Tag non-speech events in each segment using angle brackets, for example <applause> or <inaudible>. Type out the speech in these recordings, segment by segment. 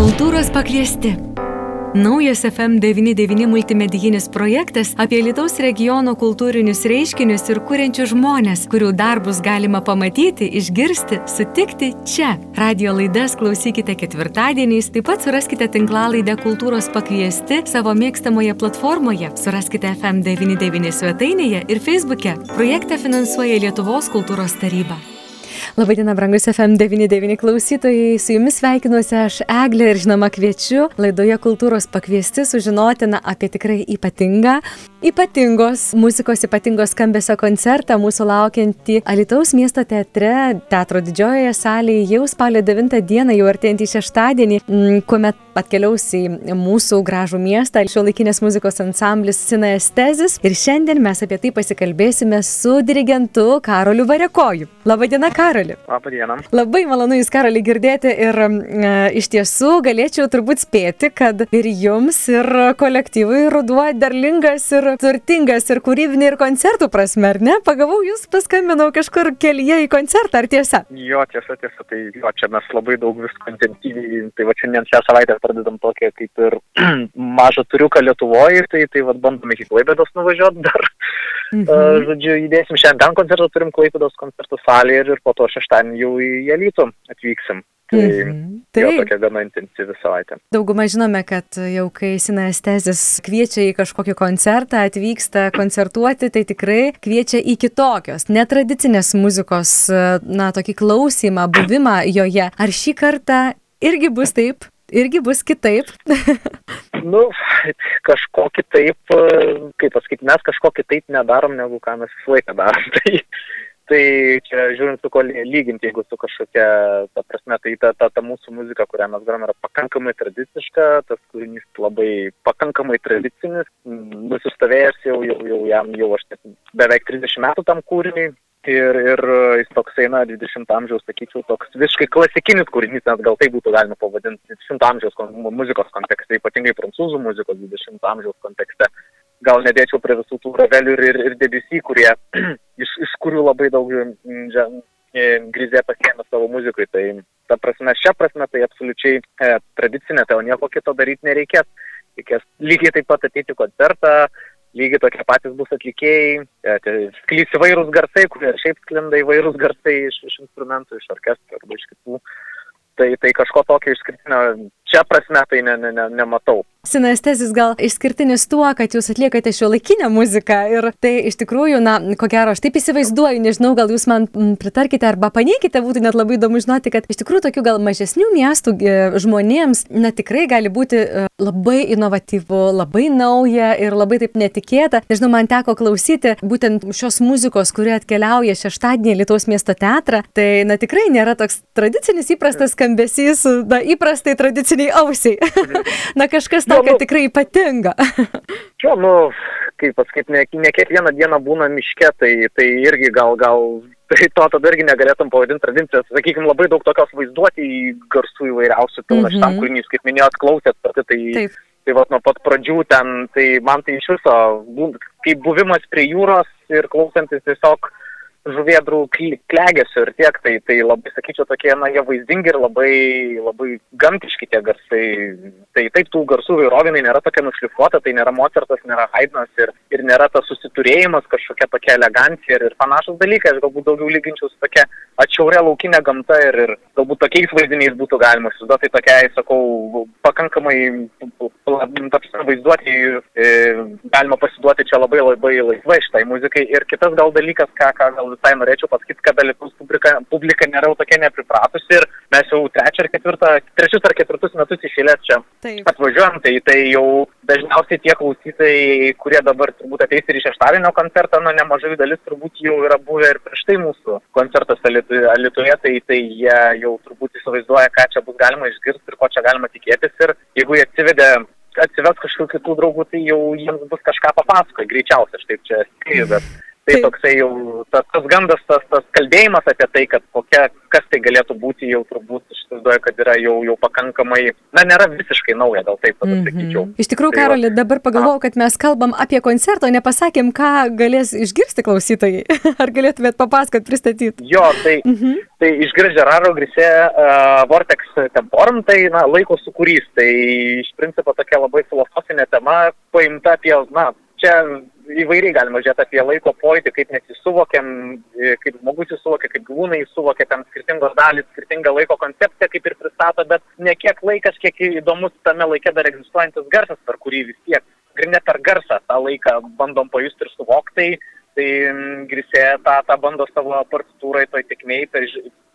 Kultūros pakviesti. Naujas FM99 multimedijinis projektas apie Lietuvos regiono kultūrinius reiškinius ir kuriančius žmonės, kurių darbus galima pamatyti, išgirsti, sutikti čia. Radio laidas klausykite ketvirtadieniais, taip pat suraskite tinklalaidę Kultūros pakviesti savo mėgstamoje platformoje, suraskite FM99 svetainėje ir Facebook'e. Projektą finansuoja Lietuvos kultūros taryba. Labadiena, brangus FM99 klausytojai, su jumis sveikinuosi aš Eglė ir žinoma kviečiu laidoje kultūros pakviesti sužinoti na, apie tikrai ypatingą, ypatingos muzikos, ypatingos skambesio koncertą mūsų laukiantį Alitaus miesto teatre, teatro didžiojoje salėje jau spalio 9 dieną, jau artėjantį šeštadienį, kuomet atkeliaus į mūsų gražų miestą šio laikinės muzikos ansamblis Sina Estezis ir šiandien mes apie tai pasikalbėsime su dirigentu Karoliu Varekoju. Labadiena, Karoliu. Karoli. Labą dieną. Labai malonu Jūs, Karoli, girdėti ir e, iš tiesų galėčiau turbūt spėti, kad ir Jums, ir kolektyvui ruduo derlingas ir turtingas ir kūrybinė ir koncertų prasme, ar ne? Pagavau Jūs, paskambinau kažkur kelyje į koncertą, ar tiesa? Jo, tiesa, tiesa, tai jo, čia mes labai daug visko intensyviai, tai va šiandien šią savaitę pradedam tokią kaip ir <clears throat> mažą turiuką Lietuvoje, tai, tai va bandome iki Klaipėdos nuvažiuoti dar. Mhm. Žodžiu, judėsim šiandien koncertą, turim Klaipėdos koncertų salėje ir, ir po to šeštadienį jau į Jelytų atvyksim. Tai mhm. Tai tokia gana intensyvi savaitė. Daugumą žinome, kad jau kai sinestezis kviečia į kažkokį koncertą, atvyksta koncertuoti, tai tikrai kviečia į kitokios, netradicinės muzikos, na, tokį klausimą, buvimą joje. Ar šį kartą irgi bus taip? Irgi bus kitaip? <laughs> nu, kažko kitaip, kaip pasakyti, mes kažko kitaip nedarom, negu ką mes visą laiką darom. <laughs> Tai tai čia žiūrint su kuo lyginti, jeigu su kažkokia, ta prasme, tai ta, ta, ta mūsų muzika, kurią mes grojame, yra pakankamai tradiciška, tas kūrinys labai pakankamai tradicinis, nusistovėjęs jau, jau, jau jam jau aš beveik 30 metų tam kūriniui. Ir, ir jis toks eina 20 amžiaus, sakyčiau, toks visiškai klasikinis kūrinys, net gal tai būtų galima pavadinti 20 amžiaus muzikos kontekste, ypatingai prancūzų muzikos 20 amžiaus kontekste gal nedėčiau prie visų tų ravelių ir, ir, ir debesy, kurie, <clears throat> iš, iš kurių labai daug mm, e, grizė pasiemė savo muzikui. Tai ta prasme, šią prasme tai absoliučiai e, tradicinė, tai o nieko kito daryti nereikės. Reikės lygiai taip pat ateiti koncertą, lygiai tokie patys bus atlikėjai, e, sklys įvairūs garsai, kurie šiaip sklinda įvairūs garsai iš, iš instrumentų, iš orkestro arba iš kitų. Tai, tai kažko tokio išskirtinio čia prasme tai ne, ne, ne, nematau. Sinestezis gal išskirtinis tuo, kad jūs atliekate šio laikinę muziką ir tai iš tikrųjų, na, ko gero, aš taip įsivaizduoju, nežinau, gal jūs man pritarkite arba paneikite, būtų net labai įdomu žinoti, kad iš tikrųjų tokių gal mažesnių miestų e, žmonėms, na, tikrai gali būti e, labai inovatyvu, labai nauja ir labai taip netikėta. Nežinau, man teko klausyti būtent šios muzikos, kuri atkeliauja šeštadienį Lietuvos miesto teatrą, tai, na, tikrai nėra toks tradicinis įprastas skambesys, na, įprastai tradiciniai ausiai. <laughs> na, kažkas tokio nu, tikrai ypatinga. <laughs> jo, nu, kaip pasakyti, ne, ne kiekvieną dieną būna miške, tai, tai irgi gal, gal, tai to tada irgi negalėtum pavadinti tradicijos. Sakykime, labai daug tokios vaizduoti į garsų įvairiausių pilna mm -hmm. šitam kūrinys, kaip minėjot, klausėt pati, tai... Taip. Tai va, nuo pat pradžių ten, tai man tai iš viso, kaip buvimas prie jūros ir klausantis tiesiog žuvėdrų klegesio ir tiek, tai, tai labai, sakyčiau, tokie, na, jie vaizdingi ir labai, labai gamtiški tie garsai. Tai taip, tų garsų vairovinai nėra tokia nušlifuota, tai nėra Mozartas, nėra Haidnas ir, ir nėra tas susiturėjimas, kažkokia tokia elegancija ir, ir panašus dalykai, aš galbūt daugiau lyginčiau su tokia atšiaurė laukinė gamta ir, ir galbūt tokiais vaizdiniais būtų galima įsivaizduoti, tai tokiai, sakau, pakankamai vaizduoti, e, galima pasiduoti čia labai labai laisvai šitai muzikai. Ir kitas gal dalykas, ką, ką gal visai norėčiau pasakyti, kad Lietuvos publika, publika nėra jau tokia nepripratusi ir mes jau trečią ar ketvirtą, trečius ar ketvirtus metus išėlės čia Taip. atvažiuojam, tai, tai jau dažniausiai tie klausytojai, kurie dabar turbūt ateis ir į šeštadienio koncertą, na nemažai dalis turbūt jau yra buvę ir prieš tai mūsų koncertuose Lietuvoje, tai, tai jie jau turbūt įsivaizduoja, ką čia bus galima išgirsti ir ko čia galima tikėtis ir jeigu jie atsivedė atsives kažkokių kitų draugų, tai jau jiems bus kažką papasakoja, greičiausiai, aš taip čia spėju, bet tai toksai jau tas, tas gandas, tas, tas kalbėjimas apie tai, kad kokia, kas tai galėtų būti, jau turbūt įsivaizduoju, kad yra jau, jau pakankamai, na, nėra visiškai nauja, gal taip Mhm. pasakyčiau. Iš tikrųjų, Tai. Karoli, dabar pagalvojau, kad mes kalbam apie koncertą, nepasakėm, ką galės išgirsti klausytojai. <laughs> Ar galėtumėt papasakot, pristatyti? Jo, tai, Mhm. tai išgirs Žeraro Grisė uh, Vortex Temporum, tai na, laiko sukūrys. Tai iš principo tokia labai filosofinė tema, paimta apie, na, čia įvairiai galima žiūrėti apie laiko pojūtį, kaip mes jį suvokiam, e, kaip žmogus jį suvokia, kaip gyvūnai jį suvokia, ten skirtingos dalys, skirtinga laiko koncepcija kaip ir pristato, bet ne kiek laikas, kiek įdomus tame laike dar egzistuojantis garsas, per kurį vis tiek, ir ne per garsą tą laiką bandom pajusti ir suvokti. Tai, tai mm, Grisė tą, tą bando savo partitūrai, toj tikmei, per,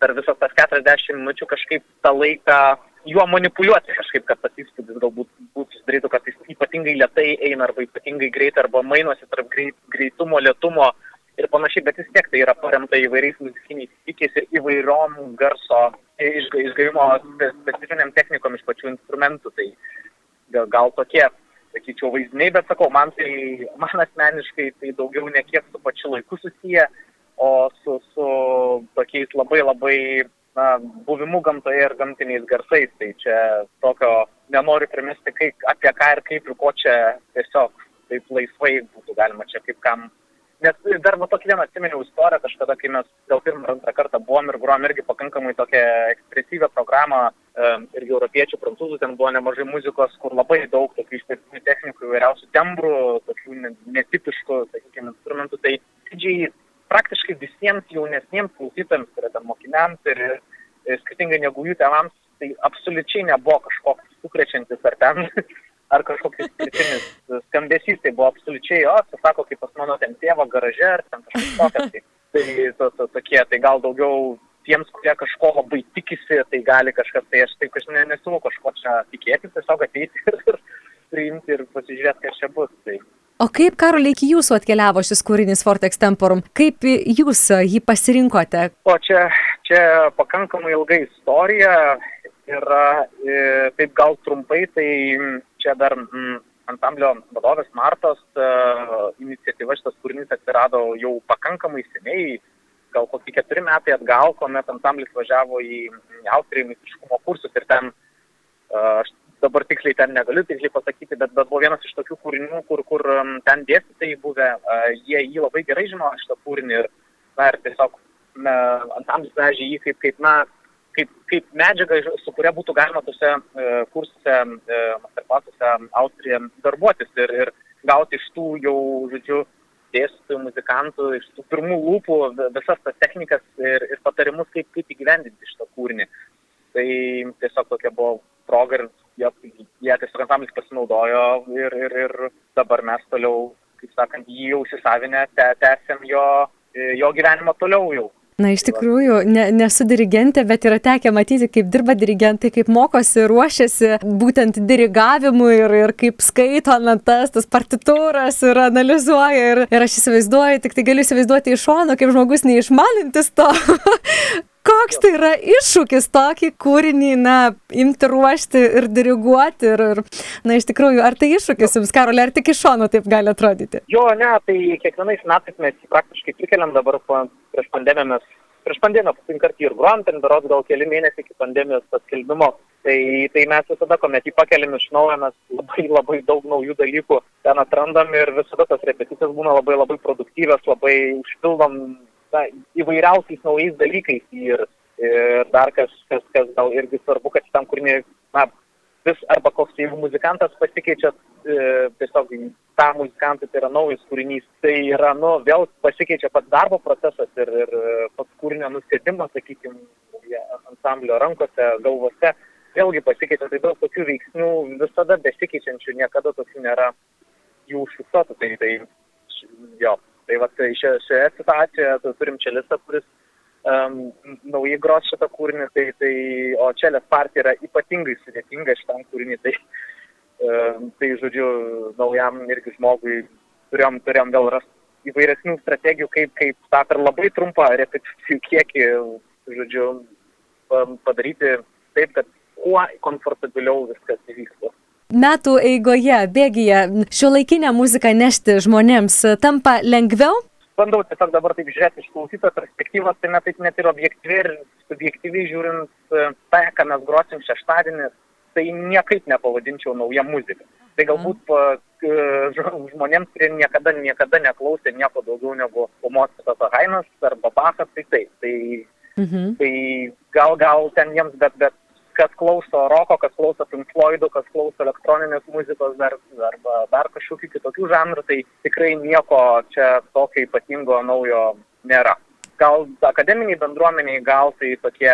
per visas tas 40 minučių kažkaip tą laiką juo manipuliuoti kažkaip, kad tas įspūdis galbūt būtų sudarytų, kad jis ypatingai lietai eina arba ypatingai greitai arba mainosi tarp greit, greitumo, lietumo ir panašiai, bet vis tiek tai yra paremta įvairiais muzikiniais įvykiais ir įvairiom garso išga- išgavimo spe- specifiniam technikom iš pačių instrumentų. Tai gal, gal tokie, sakyčiau, vaizdiniai, bet sakau, man tai, man asmeniškai tai daugiau ne kiek su pačiu laiku susiję, o su, su tokiais labai labai na, buvimu gamtoje ir gamtiniais garsais. Tai čia tokio nenoriu primesti, kaip, apie ką ir kaip ir ko čia tiesiog taip laisvai būtų galima čia kaip kam. Nes dar va tokį vieną atsiminiau istoriją kažkada, kai mes gal pirmą ar antrą kartą buvom ir grojom irgi pakankamai tokią ekspresyvę programą, irgi europiečių, prancūzų, ten buvo nemažai muzikos, kur labai daug tokių išskirtinių technikų, įvairiausių tembrų, tokių ne- netipiškų, sakykime, instrumentų. Tai didžiai praktiškai visiems jaunesniems klausytojams, tai yra ten mokiniams ir, ir skirtingai negu jų tėvams, tai absoliučiai nebuvo kažkoks sukrečiantis ar ten, <laughs> ar kažkoks išskirtinis skambesys, tai buvo absoliučiai, o, tai sako, kaip pas mano ten tėvo garaže, ar ten kažkas tokio, tai, tai to, to, tokie, tai gal daugiau tiems, kurie kažko labai tikisi, tai gali kažkas, tai aš taip aš ne, nesiūlau kažko čia tikėtis, tiesiog ateiti <laughs> ir priimti ir pasižiūrėti, kas čia bus. Tai. O kaip, Karoli, iki jūsų atkeliavo šis kūrinys Vortex Temporum? Kaip jūs jį pasirinkote? O čia, čia pakankamai ilga istorija ir e, taip gal trumpai, tai čia dar mm, ansamblio vadovės Martos e, iniciatyva šitas kūrinys atsirado jau pakankamai seniai, gal kokį keturi metai atgal, kuomet ansamblis važiavo į Austriją meistriškumo kursus ir ten, e, aš dabar tiksliai ten negaliu tiksliai pasakyti, bet, bet buvo vienas iš tokių kūrinių, kur, kur em, ten dėstytojai buvę, jie jį labai gerai žinojo šitą kūrinį ir, na, ir tiesiog ansamblis vežė jį kaip, kaip, na, kaip, kaip medžiaga, su kuria būtų galima tuose e, kursuose, e, masterklasuose Austrija darbuotis ir, ir gauti iš tų jau, žodžiu, dėstytojų, muzikantų, iš tų pirmų lūpų vi- visas tas technikas ir, ir patarimus, kaip, kaip įgyvendinti šitą kūrinį. Tai tiesiog tokia buvo proga ir jie, jie tiesiog ansamblis pasinaudojo ir, ir, ir dabar mes toliau, kaip sakant, jį jau įsisavinę, te, tęsiam jo, jo gyvenimą toliau jau. Na, iš tikrųjų, ne, nesu dirigentė, bet yra tekę matyti, kaip dirba dirigentai, kaip mokosi, ruošiasi būtent dirigavimui ir, ir kaip skaito natas, tas partitūras ir analizuoja. Ir, ir aš įsivaizduoju, tik tai galiu įsivaizduoti iš šono, kaip žmogus neišmanintis to. <laughs> Koks tai yra iššūkis tokį kūrinį, na, imti ruošti ir diriguoti. Ir, ir, na, iš tikrųjų, ar tai iššūkis jums, Karolė, ar tik iš šono taip gali atrodyti? Jo, ne, tai kiekvienais metais mes praktiškai prikeliam dabar prieš pandemiją mes. Prieš pandemiją paskutinį kartą ir grojom, ten berods gal keli mėnesiai iki pandemijos paskelbimo. Tai, tai mes visada, kuomet jį pakeliam iš naujo, mes labai labai daug naujų dalykų ten atrandam ir visada tas repeticijos būna labai labai produktyvios, labai užpildom na, įvairiausiais naujais dalykais ir, ir dar kas, kas, kas gal irgi svarbu, kad šitam kūrinį, na, vis arba koks jeigu muzikantas pasikeičia e, tiesiog tą muzikantą, tai yra naujas kūrinys, tai yra, nu, vėl pasikeičia pats darbo procesas ir, ir pats kūrinio nusėdimas, sakykime, ansamblio rankose, galvose, vėlgi pasikeičia, tai daug tokių veiksnių visada besikeičiančių, niekada tokių nėra jų užfiksuotų, tai, tai jo. Tai va, tai šioje, šioje situacijoje turim čia listą, kuris um, naujai gros šitą kūrinį, tai, tai, o čia les partija yra ypatingai sudėtinga šitam kūrinį, tai, um, tai žodžiu, naujam irgi žmogui turėjom, turėjom vėl rasti įvairesnių strategijų, kaip, kaip tą per labai trumpą repeticijų kiekį, žodžiu, padaryti taip, kad kuo komfortabiliau viskas įvyktų metų eigoje, bėgyje, šio laikinę muziką nešti žmonėms tampa lengviau? bandau tiesiog dabar taip žiūrėti iš klausytojo perspektyvos, tai net, net ir objektyviai ir subjektyviai žiūrint, e, tai, ką mes grosim šeštadienį, tai niekaip nepavadinčiau nauja muzika. Tai galbūt pa, žmonėms, kurie niekada, niekada neklausė nieko daugiau negu Mozartas Hainas arba Bachas, tai taip. Tai, mhm. tai gal, gal ten jiems, bet, bet kas klauso roko, kas klauso Pink Floydų, kas klauso elektroninės muzikos dar, arba dar kažkokių kitokių žanrų, tai tikrai nieko čia tokio ypatingo naujo nėra. Gal akademiniai bendruomeniai, gal tai tokie,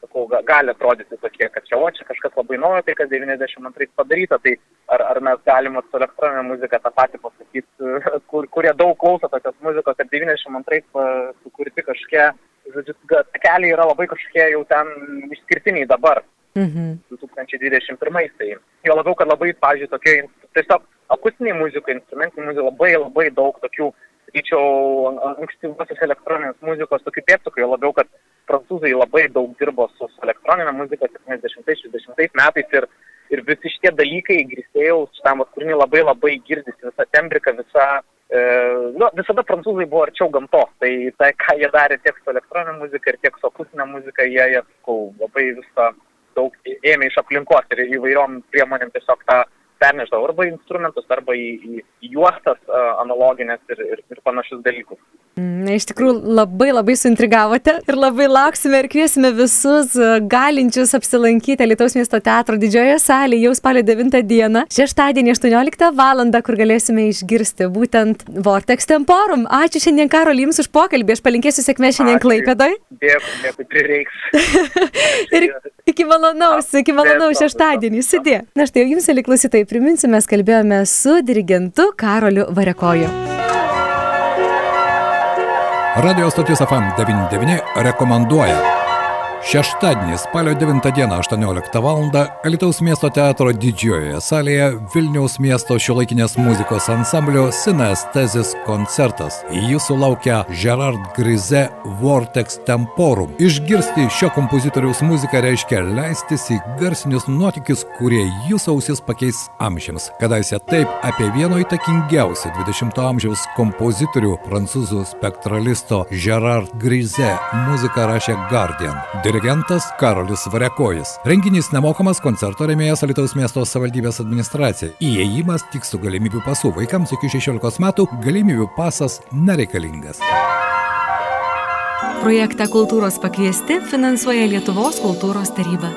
sakau, gali atrodyti tokie, kad čia o čia kažkas labai naujo, tai kas 92 padaryta, tai ar, ar mes galime su elektroninė muzika tą patį pasakyti, <laughs> kur, kurie daug klauso tokios muzikos, kad 92 sukurti kažkokie žodžiu, keliai yra labai kažkokie jau ten išskirtiniai dabar. Mhm. 2021. Tai jo labiau, kad labai, pavyzdžiui, tokie tiesiog akustiniai muzikai, instrumentiniai muzikai, labai labai daug tokių, sakyčiau, ankstyvosios elektroninės muzikos, tokių pėdsakų, jo labiau, kad prancūzai labai daug dirbo su, su elektroninė muzika 70-60 metais ir, ir visi šitie dalykai, grįstėjaus, šitam kūrinį labai labai girdisi, visa tembrika, visa E, nu, visada prancūzai buvo arčiau gamtos, tai tai, ką jie darė tiek su elektroninė muzika ir tiek su akustinė muzika, jie, jie sakau, labai visą daug ėmė iš aplinkos ir įvairiom priemonėm tiesiog tą perneždavo arba į instrumentus, arba į, į, juostas analoginės ir, ir, ir panašius dalykus. Na, iš tikrųjų labai labai suintrigavote ir labai lauksime ir kviesime visus galinčius apsilankyti Lietuvos miesto teatro didžiojoje salėje jau spalio 9 dieną, šeštadienį 18 val. kur galėsime išgirsti būtent Vortex Temporum. Ačiū šiandien Karol Jums už pokalbį, aš palinkėsiu sėkmės šiandien Klaipėdai. Dėkui, dėkui, prireiks. <laughs> ir iki malonaus, iki malonaus šeštadienį, sudė. Na štai, Jums, aliklausytai, priminsiu, mes kalbėjome su dirigentu Karoliu Varekoju. Radio stotis FM99 rekomenduoja Šeštadienį, spalio 9 dieną 18 val. Alitaus miesto teatro didžiojoje salėje Vilniaus miesto šiuolaikinės muzikos ansamblio Sinestezis koncertas. Jūsų laukia Gerard Grize Vortex Temporum. Išgirsti šio kompozitoriaus muziką reiškia leistis į garsinius nuotykius, kurie jūsų ausis pakeis amžiams. Kadaise taip apie vieno įtakingiausių 20-ojo amžiaus kompozitorių, prancūzų spektralisto Gerard Grize muziką rašė Guardian dirigentas Karolis Varekojis. Renginys nemokamas koncerto remėjas Alitaus miesto savivaldybės administracija. Įėjimas tik su galimybių pasu vaikams iki 16 metų galimybių pasas nereikalingas. Projektą Kultūros pakviesti finansuoja Lietuvos kultūros taryba.